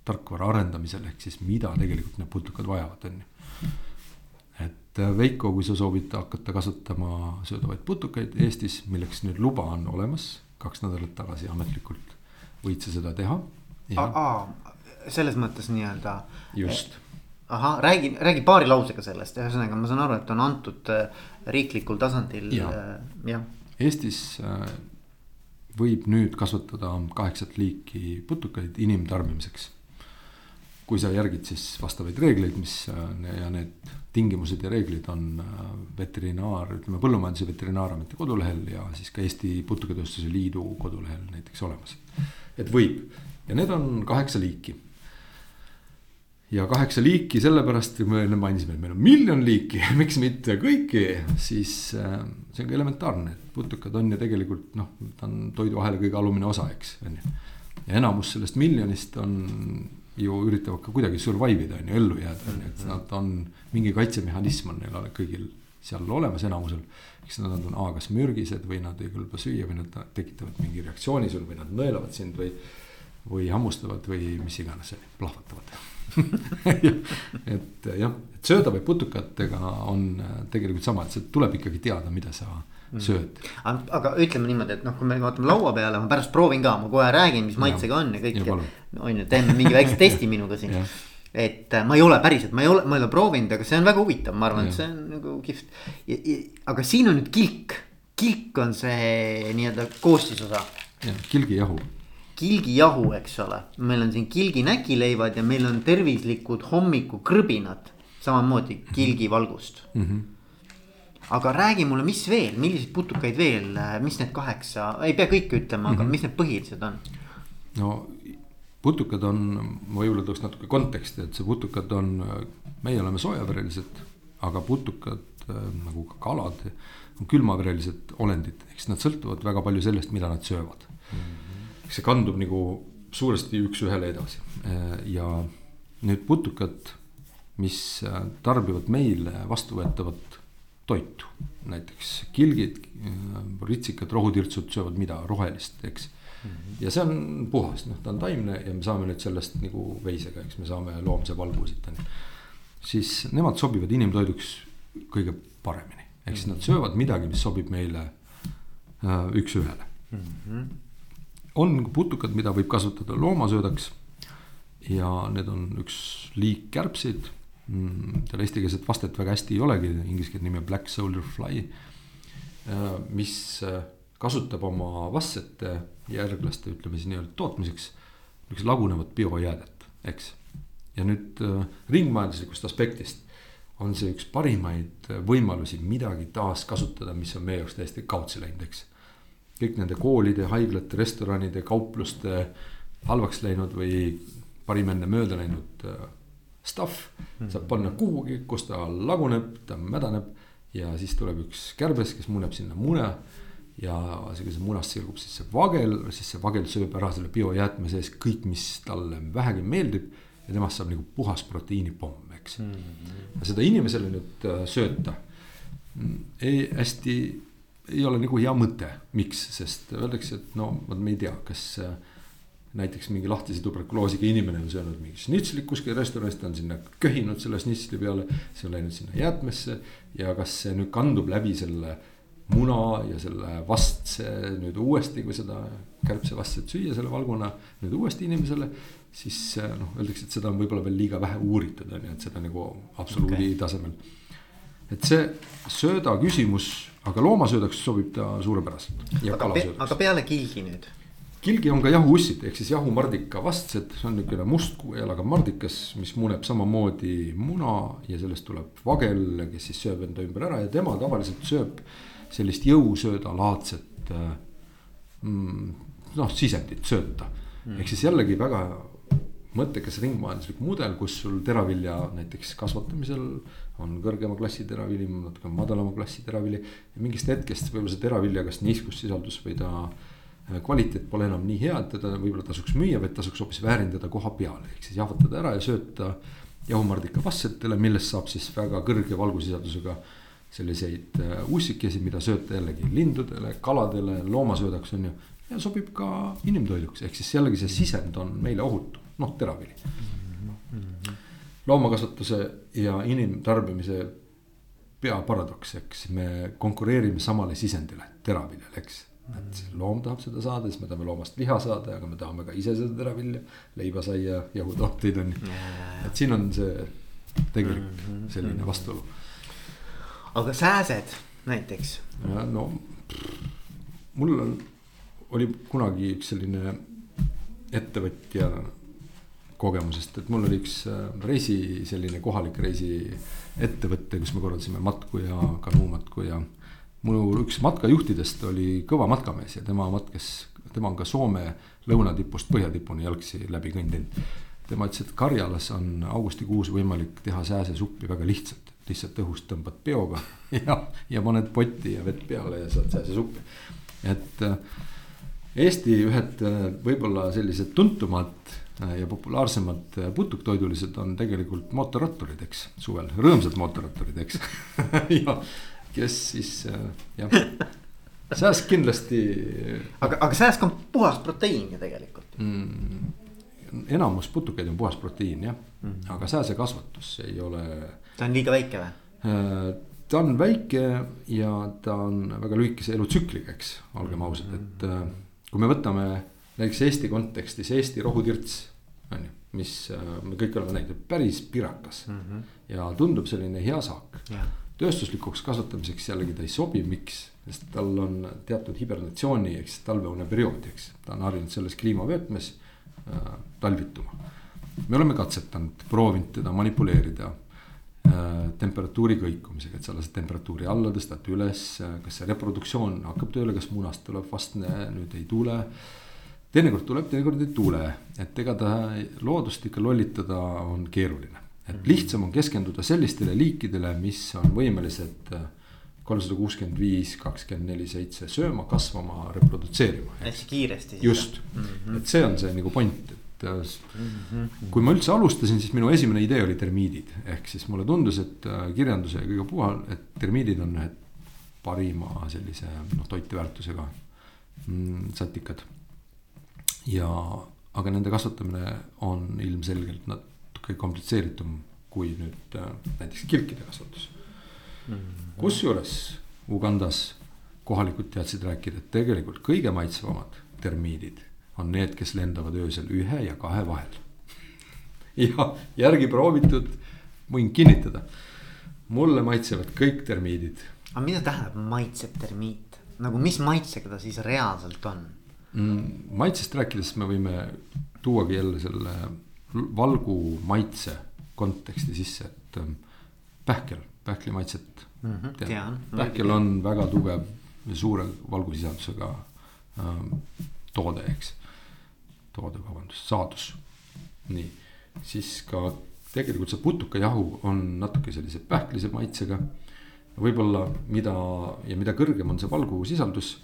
tarkvara arendamisel, ehk siis mida tegelikult need putukad vajavad, on ju. et äh, Veiko, kui sa soovid hakata kasvatama söödavaid putukaid Eestis, milleks nüüd luba on olemas, kaks nädalat tagasi ametlikult võid sa seda teha. selles mõttes nii-öelda. just. ahah, räägi, räägi paari lausega sellest, ühesõnaga ma saan aru, et on antud äh, riiklikul tasandil ja., jah. Eestis võib nüüd kasvatada kaheksat liiki putukaid inimtarbimiseks. kui sa järgid siis vastavaid reegleid, mis ja need tingimused ja reeglid on veterinaar, ütleme põllumajanduse veterinaaraameti kodulehel ja siis ka Eesti Putukatööstuse Liidu kodulehel näiteks olemas. et võib ja need on kaheksa liiki. Ja kaheksa liiki sellepärast, me enne mainisime, et meil on miljon liiki miks mitte kõiki, siis äh, see on ka elementaarne, et putukad on ju tegelikult noh, ta on toiduahela kõige alumine osa, eks, on ju. ja enamus sellest miljonist on ju üritavad ka kuidagi survive ida, on ju, ellu jääda, on ju, et nad on, mingi kaitsemehhanism on neil kõigil seal olemas enamusel. eks nad on A kas mürgised või nad ei kõlba süüa või nad tekitavad mingi reaktsiooni sul või nad nõelavad sind või või hammustavad või mis iganes, plahvatavad et jah, et sööda või putukatega on tegelikult sama, et see tuleb ikkagi teada, mida sa mm. sööd. aga ütleme niimoodi, et noh, kui me vaatame laua peale, ma pärast proovin ka, ma kohe räägin, mis maitsega on ja kõik. on ju, teeme mingi väikse testi minuga siin et äh, ma ei ole päriselt, ma ei ole, ma ei ole proovinud, aga see on väga huvitav, ma arvan, et see on nagu kihvt. aga siin on nüüd kilk, kilk on see nii-öelda koostisosa. kilgijahu kilgijahu, eks ole, meil on siin kilginäkileivad ja meil on tervislikud hommikukrõbinad, samamoodi kilgivalgust mm. -hmm aga räägi mulle, mis veel, milliseid putukaid veel, mis need kaheksa, ei pea kõike ütlema mm, -hmm. aga mhm. mis need põhilised on? no putukad on, ma võib-olla tooks natuke konteksti, et see putukad on, meie oleme soojaverelised, aga putukad nagu ka kalad on külmaverelised olendid, eks nad sõltuvad väga palju sellest, mida nad söövad mm. -hmm see kandub nagu suuresti üks-ühele edasi ja nüüd putukad, mis tarbivad meile vastuvõetavat toitu, näiteks kilgid, ritsikad, rohutirtsud söövad mida, rohelist, eks mm. -hmm. ja see on puhas, noh, ta on taimne ja me saame nüüd sellest nagu veisega, eks me saame loomse valgu siit on ju. siis nemad sobivad inimtoiduks kõige paremini, ehk siis nad söövad midagi, mis sobib meile äh, üks-ühele mm. -hmm on putukad, mida võib kasutada loomasöödaks. ja need on üks liik kärbseid mm,. tal eestikeelset vastet väga hästi ei olegi, inglise keele nimi on black soldier fly. Äh, mis äh, kasutab oma vastsete järglaste, ütleme siis nii-öelda tootmiseks. niisugust lagunevat biojäädet, eks. ja nüüd äh, ringmajanduslikust aspektist on see üks parimaid võimalusi midagi taaskasutada, mis on meie jaoks täiesti kaotsi läinud, eks kõik nende koolide, haiglate, restoranide, kaupluste halvaks läinud või parim enne mööda läinud äh, stuff mm.. saab panna kuhugi, kus ta laguneb, ta mädaneb ja siis tuleb üks kärbes, kes muneb sinna mune. ja sellise munast sirgub siis see vagel, siis see vagel sööb ära selle biojäätme sees kõik, mis talle vähegi meeldib. ja temast saab nagu puhas proteiinipomm, eks mm. -hmm. seda inimesele nüüd äh, sööta mm, ei hästi ei ole nagu hea mõte, miks, sest öeldakse, et no vot me ei tea, kas äh, näiteks mingi lahtise tuberkuloosiga inimene on söönud mingi šnitslit kuskil restoranis, ta on sinna köhinud selle šnitsli peale, see on läinud sinna jäätmesse. ja kas see nüüd kandub läbi selle muna ja selle vastse nüüd uuesti, kui seda kärbsevastset süüa selle valguna nüüd uuesti inimesele. siis äh, noh, öeldakse, et seda on võib-olla veel liiga vähe uuritud on ju, et seda nagu absoluudi okay. tasemel. et see sööda küsimus aga loomasöödaks sobib ta suurepäraselt. aga, pe aga peale kilgi nüüd? kilgi on ka jahuussid ehk siis jahumardika vastsed, see on niisugune must jalaga mardikas, mis muneb samamoodi muna ja sellest tuleb vagel, kes siis sööb enda ümber ära ja tema tavaliselt sööb sellist jõusöödalaadset mm, noh, sisendit, sööta mm.. ehk siis jällegi väga mõttekas ringmajanduslik mudel, kus sul teravilja näiteks kasvatamisel on kõrgema klassi teravili, natuke madalama klassi teravili. mingist hetkest võib-olla see teravilja, kas niiskussisaldus või ta äh, kvaliteet pole enam nii hea, et teda võib-olla tasuks müüa, vaid tasuks hoopis väärindada koha peal, ehk siis jahvatada ära ja sööta jahumardika vassetele, millest saab siis väga kõrge valgusisaldusega selliseid äh, ussikesi, mida sööta jällegi lindudele, kaladele, loomasöödaks on ju. ja sobib ka inimtoiduks, ehk siis jällegi see sisend on meile ohutu, noh teravili mm. -hmm loomakasvatuse ja inimtarbimise peaparadoks, eks me konkureerime samale sisendile, teraviljale, eks. et loom tahab seda saada, siis me tahame loomast liha saada, aga me tahame ka ise seda teravilja, leibasaia, jahutooteid on ju. et siin on see tegelik mhm. selline vastuolu. aga sääsed näiteks? no mul on, oli kunagi üks selline ettevõtja kogemusest, et mul oli üks äh, reisi, selline kohalik reisiettevõte, kus me korraldasime matku ja kanuumatku ja. mul üks matkajuhtidest oli kõva matkamees ja tema matkas, tema on ka Soome lõunatipust põhjatipuni jalgsi läbi kõndinud. tema ütles, et Karjalas on augustikuus võimalik teha sääsesuppi väga lihtsalt, lihtsalt õhust tõmbad peoga ja, ja paned potti ja vett peale ja saad sääsesuppi, et äh, Eesti ühed äh, võib-olla sellised tuntumad ja populaarsemad äh, putuktoidulised on tegelikult mootorratturid, eks, suvel, rõõmsad mootorratturid, eks ja kes siis jah, sääsk kindlasti. aga, aga sääsk on puhas proteiin ju tegelikult mm,. enamus putukaid on puhas proteiin jah mm, -hmm. aga sääsekasvatus ei ole. ta on liiga väike või? ta on väike ja ta on väga lühikese elutsükliga, eks, olgem ausad, et kui me võtame näiteks Eesti kontekstis Eesti rohutirts, on ju, mis äh, me kõik oleme näinud, päris pirakas mm. -hmm. ja tundub selline hea saak yeah.. tööstuslikuks kasvatamiseks jällegi ta ei sobi, miks, sest tal on teatud hibernatsiooni ehk siis talveune periood, eks. ta on harjunud selles kliimavöötmes äh, talvituma. me oleme katsetanud, proovinud teda manipuleerida Äh, temperatuuri kõikumisega, et sa lased temperatuuri alla, tõstad üles, kas see reproduktsioon hakkab tööle, kas munast tuleb vastne, nüüd ei tule. Teinekord tuleb, teinekord ei tule, et ega ta loodust ikka lollitada on keeruline. et mhm. lihtsam on keskenduda sellistele liikidele, mis on võimelised äh, kolmsada kuuskümmend viis, kakskümmend neli, seitse sööma, kasvama, reprodutseerima. hästi kiiresti. just mm, -hmm. et see on see nagu point, et kui ma üldse alustasin, siis minu esimene idee oli termiidid, ehk siis mulle tundus, et äh, kirjanduse kõige puhal, et termiidid on ühed parima sellise noh, toiteväärtusega mm, satikad. Ja, aga nende kasvatamine on ilmselgelt natuke komplitseeritum kui nüüd äh, näiteks kilkide kasvatus mm -hmm.. kusjuures Ugandas kohalikud teadsid rääkida, et tegelikult kõige maitsvamad termiidid on need, kes lendavad öösel ühe ja kahe vahel. ja järgi proovitud, võin kinnitada, mulle maitsevad kõik termiidid. aga mida tähendab maitseb termiit, nagu mis maitsega ta siis reaalselt on? Maitsest rääkides me võime tuuagi jälle selle valgu maitse konteksti sisse, et ähm, pähkel, pähkli maitset mm. -hmm, tean. pähkel on väga tugev ja suure valgusisaldusega ähm, toode, eks toode, vabandust, saadus. nii, siis ka tegelikult see putukajahu on natuke sellise pähklise maitsega. võib-olla mida ja mida kõrgem on see valgusisaldus,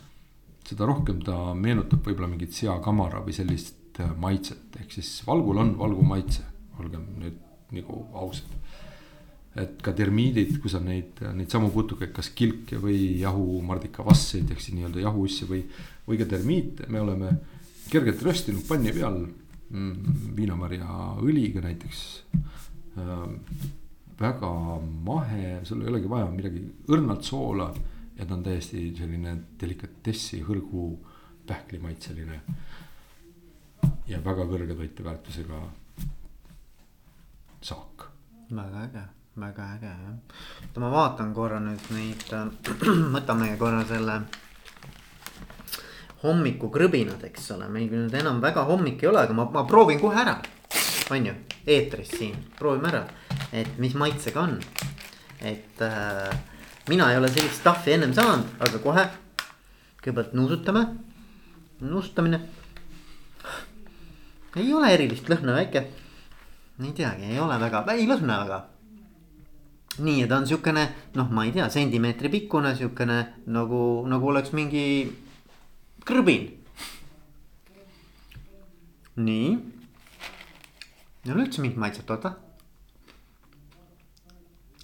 seda rohkem ta meenutab võib-olla mingit seakamara või sellist äh, maitset, ehk siis valgul on valgu maitse, olgem nüüd nagu ausad. Et ka termiidid, kui sa neid, neid samu putukaid, kas kilke või jahumardikavasseid ehk siis nii-öelda jahuussi või, või ka termiite, me oleme kergelt röstinud panni peal mm, viinamarja õliga näiteks. Äh,. väga mahe, sul ei olegi vaja midagi õrnalt soola ja ta on täiesti selline delikatessi hõrgu pähklimaitseline. ja väga kõrge toiteväärtusega saak. väga äge, väga äge jah. oota, ma vaatan korra nüüd neid, võtame korra selle hommikukrõbinad, eks ole, meil nüüd enam väga hommik ei ole, aga ma, ma proovin kohe ära. on ju, eetris siin, proovime ära, et mis maitsega on. et äh, mina ei ole sellist stuff'i ennem saanud, aga kohe kõigepealt nuusutame, nuusutamine. ei ole erilist lõhna väike. ei teagi, ei ole väga, ei lõhna väga nii, ja ta on siukene, noh, ma ei tea, sentimeetri pikkune, siukene nagu, nagu oleks mingi krõbin. nii. ei ole üldse mingit maitset, oota.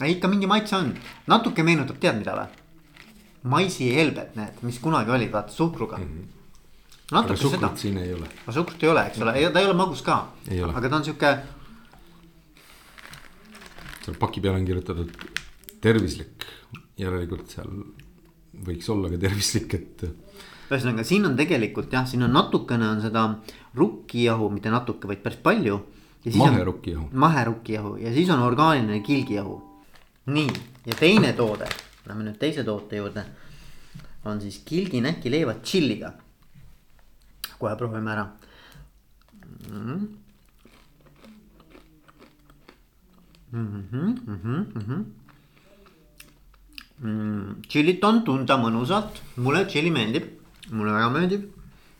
Ikka mingi maitse on, natuke meenutab, tead mida või? maisihelbed, need, mis kunagi olid, vaata suhkruga mm. -hmm natuke aga suhkrut siin ei ole. aga suhkrut ei ole, eks ole, ta ei ole magus ka. aga ta on sihuke. seal paki peale on kirjutatud tervislik, järelikult seal võiks olla ka tervislik, et ühesõnaga, siin on tegelikult jah, siin on natukene on seda rukkijahu, mitte natuke, vaid päris palju. maherukkijahu. maherukkijahu ja siis on orgaaniline kilgijahu. Nii, ja teine toode, lähme nüüd teise toote juurde. on siis kilginähki leivad tšilliga. kohe proovime ära mm.. Mm -hmm, mm -hmm, mm -hmm mm,. tšillit on tunda mõnusalt, mulle tšilli meeldib, mulle väga meeldib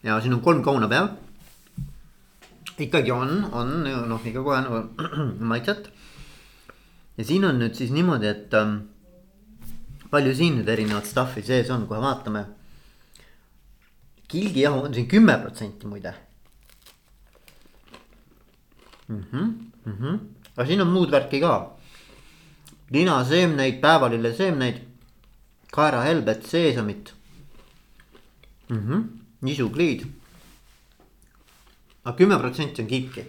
ja siin on kolm kauna peal. ikkagi on, on noh, ikka kohe nagu maitset. Ja siin on nüüd siis niimoodi, et ähm, palju siin nüüd erinevat stuff'i sees on, kohe vaatame. kilgijahu on siin kümme protsenti muide mm. -hmm, mm -hmm. aga siin on muud värki ka. linaseemneid, päevalilleseemneid kaerahelbet, seesamit mm. -hmm. nisukliid. aga kümme protsenti on kiipki,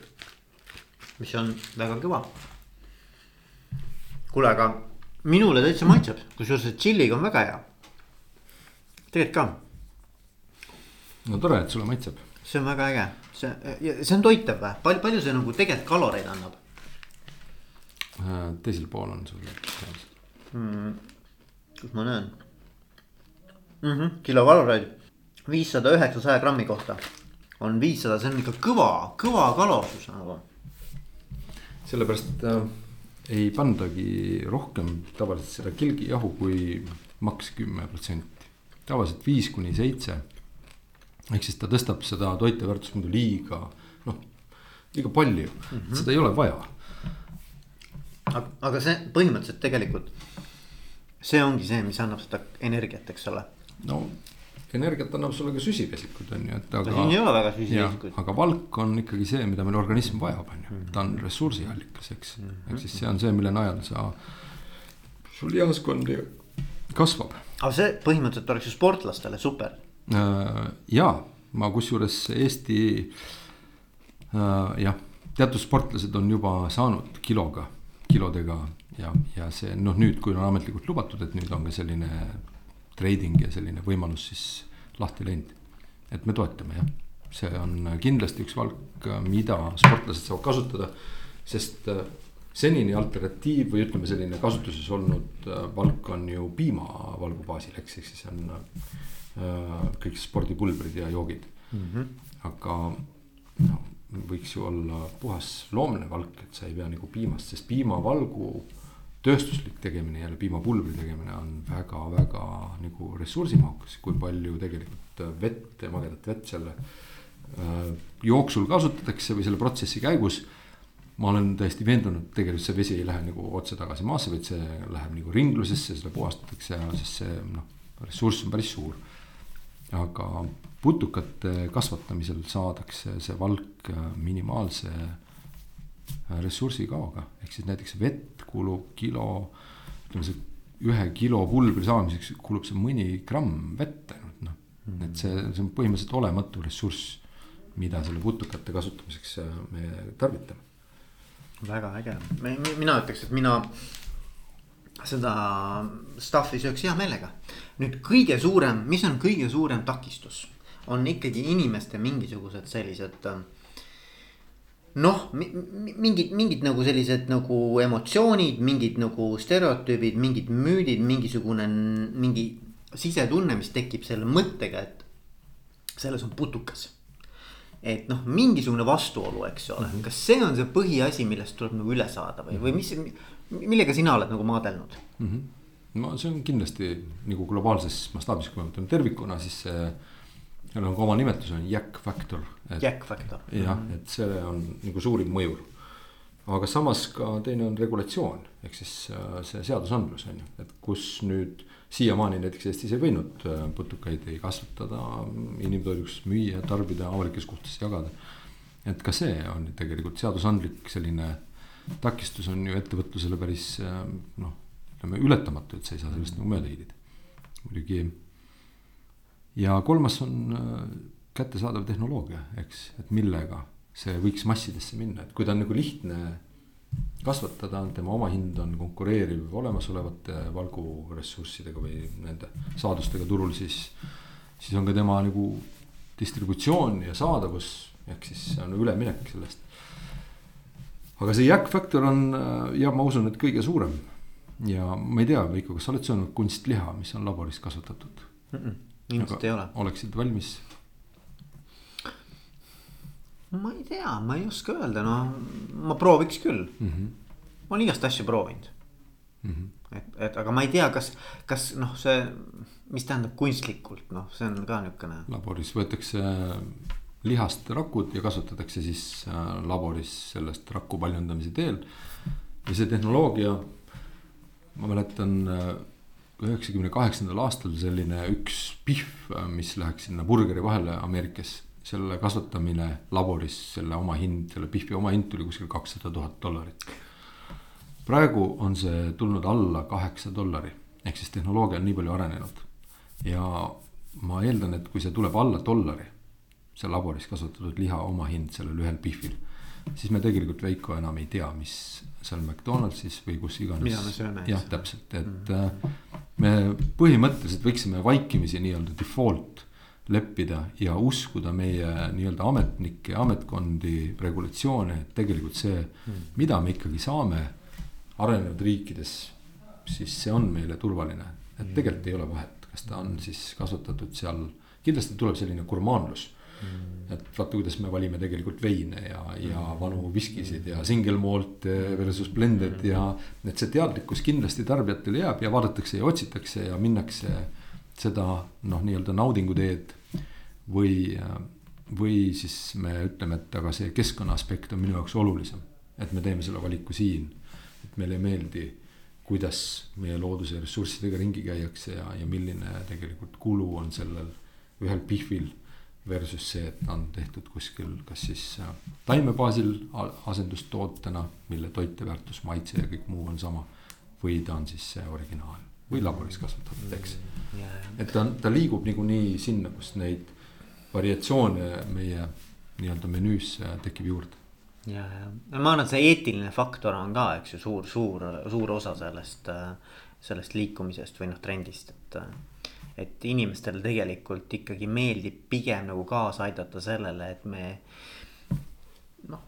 mis on väga kõva. Kuule, aga minule täitsa maitseb, kusjuures see tšilliga on väga hea. tegelikult ka. no tore, et sulle maitseb. see on väga äge, see, see on toitav või, palju, palju see nagu tegelikult kaloreid annab? Äh, teisel pool on sul mm kus ma näen mm -hmm,. kilokaloreid viissada üheksa saja grammi kohta on viissada, see on ikka kõva, kõva kalorsus nagu. sellepärast äh, ei pandagi rohkem tavaliselt seda kilgijahu kui maks kümme protsenti, tavaliselt viis kuni seitse. ehk siis ta tõstab seda toiteväärtust muidu liiga noh, liiga palju mm, -hmm. seda ei ole vaja. aga see põhimõtteliselt tegelikult see ongi see, mis annab seda energiat, eks ole. no energiat annab sulle ka süsivesikud on ju, et aga. siin ei ole väga süsivesikuid. aga valk on ikkagi see, mida meil organism vajab, on ju, ta on ressursiallikas, eks mm -hmm., ehk siis see on see, mille najal sa, sul lihaskond kasvab. aga see põhimõtteliselt oleks ju sportlastele super. Äh, ja ma kusjuures Eesti äh, jah, teatud sportlased on juba saanud kiloga, kilodega ja, ja see noh, nüüd, kui on ametlikult lubatud, et nüüd on ka selline trading ja selline võimalus siis lahti läinud. et me toetame jah, see on kindlasti üks valk, mida sportlased saavad kasutada, sest äh, senini alternatiiv või ütleme, selline kasutuses olnud äh, valk on ju piimavalgu baasil, eks, ehk siis on äh, kõik spordipulbrid ja joogid mm. -hmm. aga noh, võiks ju olla puhas loomne valk, et sa ei pea nagu piimast, sest piimavalgu tööstuslik tegemine, jälle piimapulbri tegemine on väga-väga nagu ressursimahukas, kui palju tegelikult vett ja magedat vett selle äh, jooksul kasutatakse või selle protsessi käigus. ma olen täiesti veendunud, tegelikult see vesi ei lähe nagu otse tagasi maasse, vaid see läheb nagu ringlusesse, seda puhastatakse ja sest see noh, ressurss on päris suur. aga putukate kasvatamisel saadakse see valk minimaalse ressursi kaoga, ehk siis näiteks vett kulub kilo, ütleme see ühe kilo pulbri saamiseks kulub see mõni gramm vett ainult noh. Mm -hmm.. et see, see on põhimõtteliselt olematu ressurss, mida selle putukate kasutamiseks äh, me tarvitame. väga äge, mina ütleks, et mina seda stuff'i sööks hea meelega. nüüd kõige suurem, mis on kõige suurem takistus, on ikkagi inimeste mingisugused sellised äh, noh, mingid, mingid nagu sellised nagu emotsioonid, mingid nagu stereotüübid, mingid müüdid, mingisugune mingi sisetunne, mis tekib selle mõttega, et selles on putukas. et noh, mingisugune vastuolu, eks ole mm, -hmm. kas see on see põhiasi, millest tuleb nagu üle saada või, või mis, millega sina oled nagu maadelnud mm? -hmm. no see on kindlasti nagu globaalses mastaabis, kui me võtame tervikuna, siis see seal on ka oma nimetus on jack factor. Jack factor. jah, et see on nagu suurim mõjur. aga samas ka teine on regulatsioon, ehk siis äh, see seadusandlus on ju, et kus nüüd siiamaani näiteks Eestis ei võinud äh, putukaid ei kasvatada, inimtoiduks müüa, tarbida, avalikes kohtades jagada. et ka see on tegelikult seadusandlik selline takistus on ju ettevõtlusele päris äh, noh, ütleme ületamatu, et sa ei saa sellest nagu mööda hiilida. muidugi ja kolmas on äh, kättesaadav tehnoloogia, eks, et millega see võiks massidesse minna, et kui ta on nagu lihtne kasvatada, tema omahind on konkureeriv olemasolevate valguressurssidega või nende saadustega turul, siis. siis on ka tema nagu distributsioon ja saadavus, ehk siis on üleminek sellest. aga see jäkkfaktor on jah, ma usun, et kõige suurem. ja ma ei tea, Veiko, kas sa oled söönud kunstliha, mis on laboris kasvatatud mm? -mm, ilmselt ei ole. oleksid valmis? ma ei tea, ma ei oska öelda, no ma prooviks küll mm. -hmm. ma olen igast asju proovinud mm. -hmm. et, et aga ma ei tea, kas, kas noh, see, mis tähendab kunstlikult, noh, see on ka niisugune. laboris võetakse lihast rakud ja kasvatatakse siis äh, laboris sellest raku paljundamise teel. ja see tehnoloogia, ma mäletan äh, üheksakümne kaheksandal aastal selline üks pihv, mis läheks sinna burgeri vahele Ameerikas selle kasvatamine laboris, selle oma hind, selle Bihvi oma hind tuli kuskil kakssada tuhat dollarit. praegu on see tulnud alla kaheksa dollari, ehk siis tehnoloogia on nii palju arenenud. ja ma eeldan, et kui see tuleb alla dollari, see laboris kasvatatud liha omahind sellel ühel Bihvil, siis me tegelikult Veiko enam ei tea, mis seal McDonaldsis või kus iganes. jah, täpselt, et mm me põhimõtteliselt võiksime vaikimisi nii-öelda default leppida ja uskuda meie nii-öelda ametnikke, ametkondi, regulatsioone, et tegelikult see, hmm. mida me ikkagi saame arenenud riikides, siis see on meile turvaline. et hmm. tegelikult ei ole vahet, kas ta on siis kasvatatud seal, kindlasti tuleb selline gurmaanlus mm.. Et vaata, kuidas me valime tegelikult veine ja, ja hmm. vanu viskisid ja single malt versus blended mm. ja. et see teadlikkus kindlasti tarbijatel jääb ja vaadatakse ja otsitakse ja minnakse seda noh, nii-öelda naudingu teed. või, või siis me ütleme, et aga see keskkonna aspekt on minu jaoks olulisem, et me teeme selle valiku siin. et meile ei meeldi, kuidas meie looduse ressurssidega ringi käiakse ja, ja milline tegelikult kulu on sellel ühel pihvil. Versus see, et on tehtud kuskil, kas siis äh, taime baasil asendustootena, mille toiteväärtus, maitse ja kõik muu on sama. või ta on siis see originaal või laboris kasvatatud, eks mm et ta, ta liigub niikuinii sinna, kus neid variatsioone meie nii-öelda menüüs tekib juurde. ja, ja ma arvan, et see eetiline faktor on ka, eks ju, suur, suur, suur osa sellest, sellest liikumisest või noh, trendist, et. Et inimestele tegelikult ikkagi meeldib pigem nagu kaasa aidata sellele, et me noh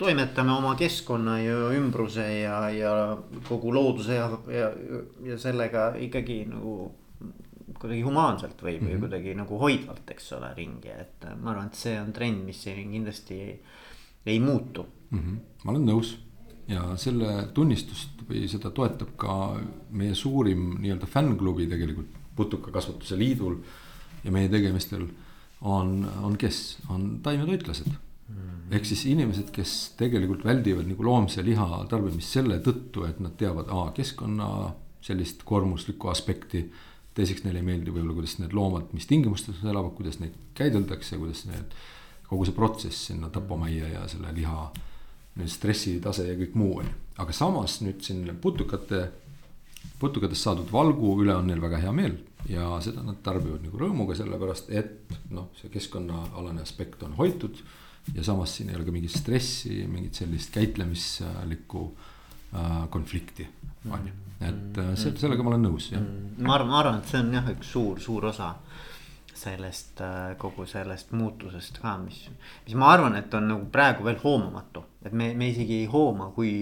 toimetame oma keskkonna ja ümbruse ja, ja kogu looduse ja, ja, ja sellega ikkagi nagu kuidagi humaanselt või, või mm -hmm. kuidagi nagu hoidvalt, eks ole, ringi, et ma arvan, et see on trend, mis kindlasti ei, ei muutu mm. -hmm. ma olen nõus ja selle tunnistust või seda toetab ka meie suurim nii-öelda fännklubi tegelikult Putukakasvatuse Liidul ja meie tegemistel on, on kes, on taimetoitlased. -hmm. ehk siis inimesed, kes tegelikult väldivad nagu loomse liha tarbimist selle tõttu, et nad teavad, aa, keskkonna sellist koormuslikku aspekti teiseks neile ei meeldi võib-olla, kuidas need loomad, mis tingimustes nad elavad, kuidas neid käideldakse, kuidas need, kogu see protsess sinna tapamajja ja selle liha. stressitase ja kõik muu on ju, aga samas nüüd siin putukate, putukatest saadud valgu üle on neil väga hea meel. ja seda nad tarbivad nagu rõõmuga, sellepärast et noh, see keskkonnaalane aspekt on hoitud. ja samas siin ei ole ka mingit stressi, mingit sellist käitlemislikku äh, konflikti, on ju et äh, se sellega ma olen nõus, jah. Mm. ma arvan, ma arvan, et see on jah, üks suur, suur osa sellest äh, kogu sellest muutusest ka, mis, mis ma arvan, et on nagu praegu veel hoomamatu, et me, me isegi ei hooma, kui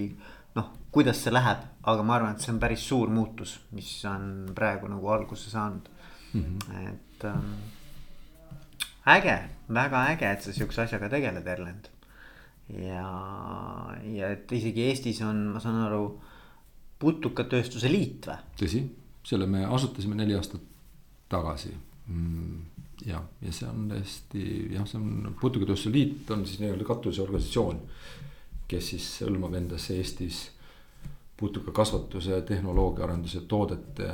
noh, kuidas see läheb, aga ma arvan, et see on päris suur muutus, mis on praegu nagu alguse saanud mm. -hmm. et ähm, äge, väga äge, et sa sihukese asjaga tegeled, Erlend. ja, ja et isegi Eestis on, ma saan aru putukatööstuse liit või? tõsi, selle me asutasime neli aastat tagasi mm,. ja, ja see on täiesti jah, see on putukatööstuse liit on siis nii-öelda katuseorganisatsioon. kes siis hõlmab endas Eestis putukakasvatuse, tehnoloogia arenduse, toodete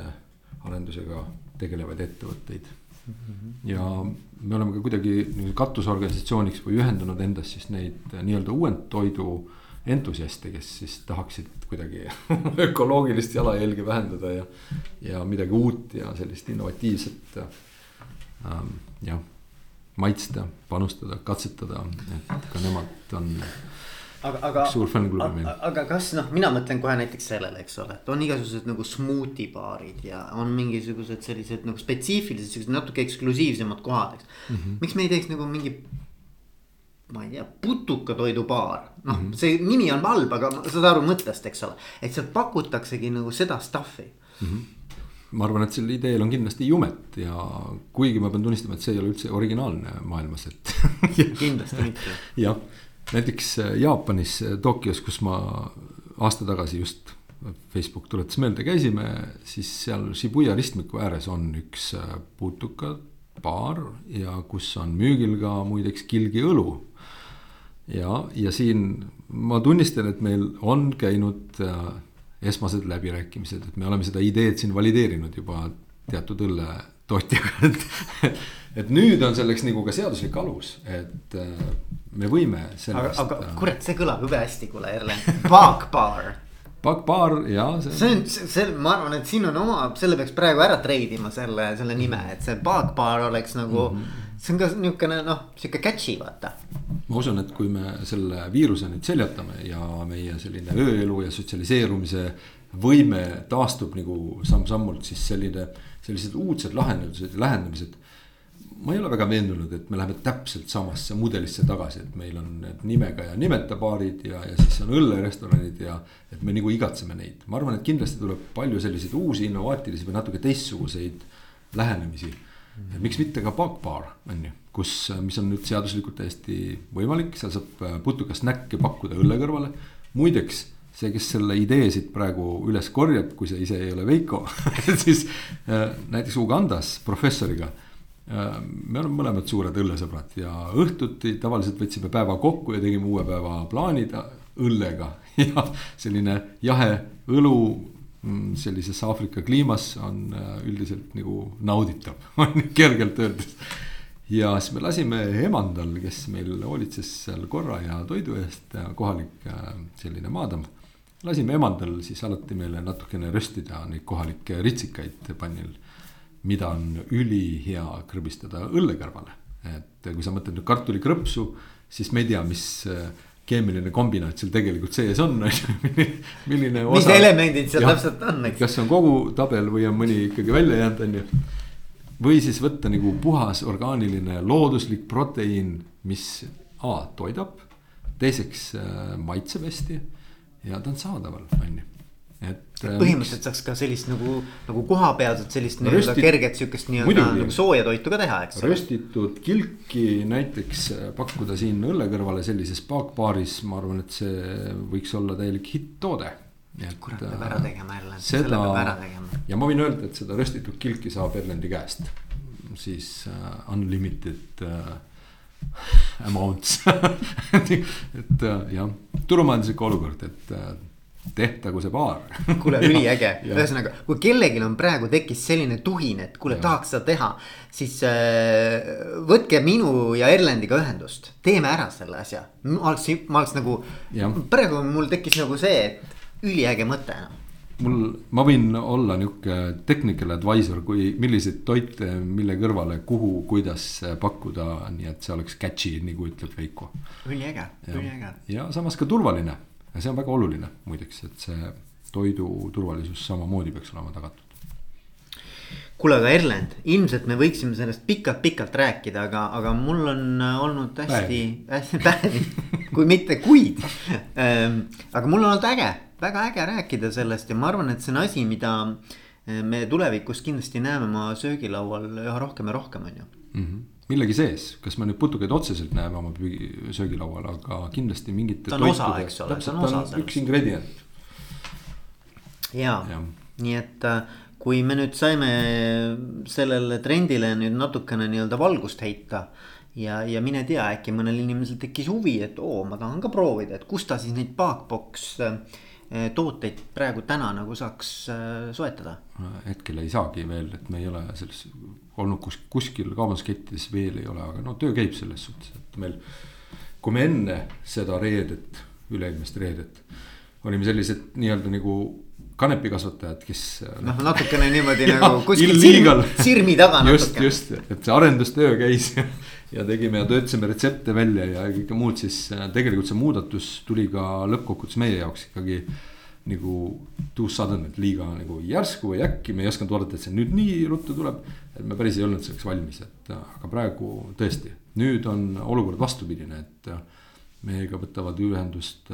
arendusega tegelevaid ettevõtteid mm. -hmm. ja me oleme ka kuidagi katusorganisatsiooniks või ühendanud endas siis neid nii-öelda uuendtoidu entusiaste, kes siis tahaksid kuidagi ökoloogilist jalajälge vähendada ja, ja midagi uut ja sellist innovatiivset ähm, jah, maitsta, panustada, katsetada, et ka nemad on aga, aga, meil. aga kas noh, mina mõtlen kohe näiteks sellele, eks ole, et on igasugused nagu smuuti baarid ja on mingisugused sellised nagu spetsiifilised, siuksed natuke eksklusiivsemad kohad, eks mm. -hmm. miks me ei teeks nagu mingi ma ei tea, putukatoidubaar, noh mm -hmm., see nimi on halb, aga saad aru mõttest, eks ole, et seal pakutaksegi nagu seda stuff'i mm. -hmm ma arvan, et sel ideel on kindlasti jumet ja kuigi ma pean tunnistama, et see ei ole üldse originaalne maailmas, et kindlasti mitte. jah, näiteks äh, Jaapanis äh, Tokyos, kus ma aasta tagasi just Facebook tuletas meelde, käisime, siis seal Shibuya ristmiku ääres on üks äh, putukabaar ja kus on müügil ka muideks kilgiõlu ja, ja siin ma tunnistan, et meil on käinud esmased läbirääkimised, et me oleme seda ideed siin valideerinud juba teatud õlletootjaga, et. et nüüd on selleks nagu ka seaduslik alus, et äh, me võime. aga, aga äh, kurat, see kõlab jube hästi, kuule Erlen, Baakbaar Baakbaar ja. see on, see, ma arvan, et siin on oma, selle peaks praegu ära treidima selle, selle nime, et see Baakbaar oleks nagu mm. -hmm see on ka niukene noh, sihuke catchy vaata. ma usun, et kui me selle viiruse nüüd seljatame ja meie selline ööelu ja sotsialiseerumise võime taastub nagu samm-sammult, siis selline, sellised uudsed lahendused ja lähendamised. Ma ei ole väga veendunud, et me läheme täpselt samasse mudelisse tagasi, et meil on need nimega ja nimeta baarid ja, ja siis on õllerestoranid ja. et me nagu igatseme neid, ma arvan, et kindlasti tuleb palju selliseid uusi innovaatilisi või natuke teistsuguseid lähenemisi miks mitte ka baakbaar, on ju, kus, mis on nüüd seaduslikult täiesti võimalik, seal saab äh, putukast näkke pakkuda õlle kõrvale. muideks, see, kes selle idee siit praegu üles korjab, kui see ise ei ole Veiko siis äh, näiteks Ugandas professoriga me oleme mõlemad suured õllesõbrad ja õhtuti tavaliselt võtsime päeva kokku ja tegime uue päeva plaanid õllega ja selline jahe õlu Mm, sellises Aafrika kliimas on äh, üldiselt nagu nauditav on kergelt öeldes. ja siis me lasime emandal, kes meil hoolitses seal korra ja toidu eest, kohalik äh, selline maadamm. lasime emandal siis alati meile natukene röstida neid kohalikke ritsikaid pannil. Mida on ülihea krõbistada õlle kõrvale, et kui sa mõtled nüüd kartulikrõpsu, siis me ei tea, mis äh, keemiline kombinaat seal tegelikult sees on, on ju, milline osa. mis elemendid seal täpselt on, eks. kas see on kogu tabel või on mõni ikkagi välja jäänud, on ju. või siis võtta nagu puhas orgaaniline looduslik proteiin, mis A toidab, teiseks äh, maitseb hästi ja ta on saadaval, on ju et. Äh, põhimõtteliselt saaks ka sellist nagu, nagu kohapealset sellist nii-öelda kerget sihukest nii-öelda nagu sooja toitu ka teha, eks. röstitud kilki näiteks äh, pakkuda siin õlle kõrvale sellises paakbaaris, ma arvan, et see võiks olla täielik hitt-toode. kurat, peab ära äh, tegema jälle, selle peab ära tegema. ja ma võin öelda, et seda röstitud kilki saab Erlendi käest, siis uh, unlimited uh, amounts et uh, jah, turumajanduslik olukord, et tehtagu see paar kuule, üliäge, ühesõnaga, kui kellelgi on praegu tekkis selline tuhin, et kuule, tahaks seda teha. siis äh, võtke minu ja Erlendiga ühendust, teeme ära selle asja, ma oleks, ma oleks nagu. praegu mul tekkis nagu see, et üliäge mõte noh mul, ma võin olla nihuke technical advisor, kui milliseid toite, mille kõrvale, kuhu, kuidas pakkuda, nii et see oleks catchy, nagu ütleb Veiko. üliäge, üliäge. ja samas ka turvaline ja see on väga oluline muideks, et see toidu turvalisus samamoodi peaks olema tagatud. kuule, aga Erlend, ilmselt me võiksime sellest pikalt-pikalt rääkida, aga, aga mul on olnud hästi, hästi päevi, kui mitte kuid. Ehm, aga mul on olnud äge, väga äge rääkida sellest ja ma arvan, et see on asi, mida eh, me tulevikus kindlasti näeme oma söögilaual üha rohkem ja rohkem, on ju mm. -hmm millegi sees, kas me nüüd putukaid otseselt näeme oma söögilaual, aga kindlasti mingite. ta on osa, eks ole, ta on osa sellest. üks ingredient. ja, ja., nii et äh, kui me nüüd saime sellele trendile nüüd natukene nii-öelda valgust heita. ja, ja mine tea, äkki mõnel inimesel tekkis huvi, et oo, ma tahan ka proovida, et kust ta siis neid Baakbox äh, tooteid praegu täna nagu saaks äh, soetada? hetkel ei saagi veel, et me ei ole selles olnud kus, kuskil kaubanduskettides veel ei ole, aga no töö käib selles suhtes, et meil. kui me enne seda reedet, üle-eelmist reedet olime sellised nii-öelda nagu kanepikasvatajad, kes. noh, natukene niimoodi nagu kuskil sirmi, sirmi taga just, just, et see arendustöö käis ja, tegime ja töötasime retsepte välja ja kõike muud, siis äh, tegelikult see muudatus tuli ka lõppkokkuvõttes meie jaoks ikkagi nagu too sudden, et liiga nagu järsku või äkki, me ei osanud oodata, et see nüüd nii ruttu tuleb. et me päris ei olnud selleks valmis, et äh, aga praegu tõesti, nüüd on olukord vastupidine, et äh, meiega võtavad ühendust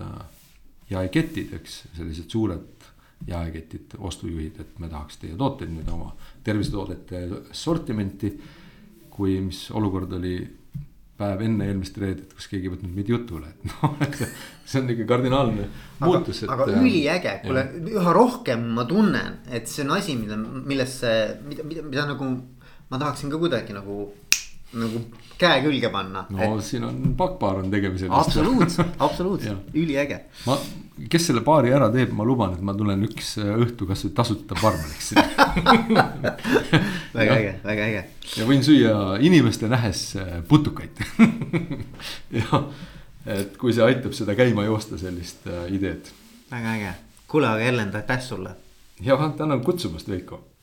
jaeketid, eks, sellised suured jaeketid, ostujuhid, et me tahaks teie tooteid nüüd oma tervisetoodete sortimenti. Kui, mis olukord oli päev enne eelmist reedet, kus keegi ei võtnud meid jutule, et noh, see on ikka kardinaalne muutus. aga äh, üliäge, kuule üha rohkem ma tunnen, et see on asi, mida, millesse, mida, mida, mida nagu ma tahaksin ka kuidagi nagu nagu käe külge panna. no et... siin on pakkpaar on tegemisel. absoluutselt, absoluutselt üliäge. ma, kes selle paari ära teeb, ma luban, et ma tulen üks äh, õhtu kasvõi tasuta barmeniks väga äge, väga äge. ja võin süüa inimeste nähes äh, putukaid jah, et kui see aitab seda käima joosta, sellist äh, ideed. väga äge, kuule, aga Ellen, aitäh sulle. ja tänan kutsumast, Veiko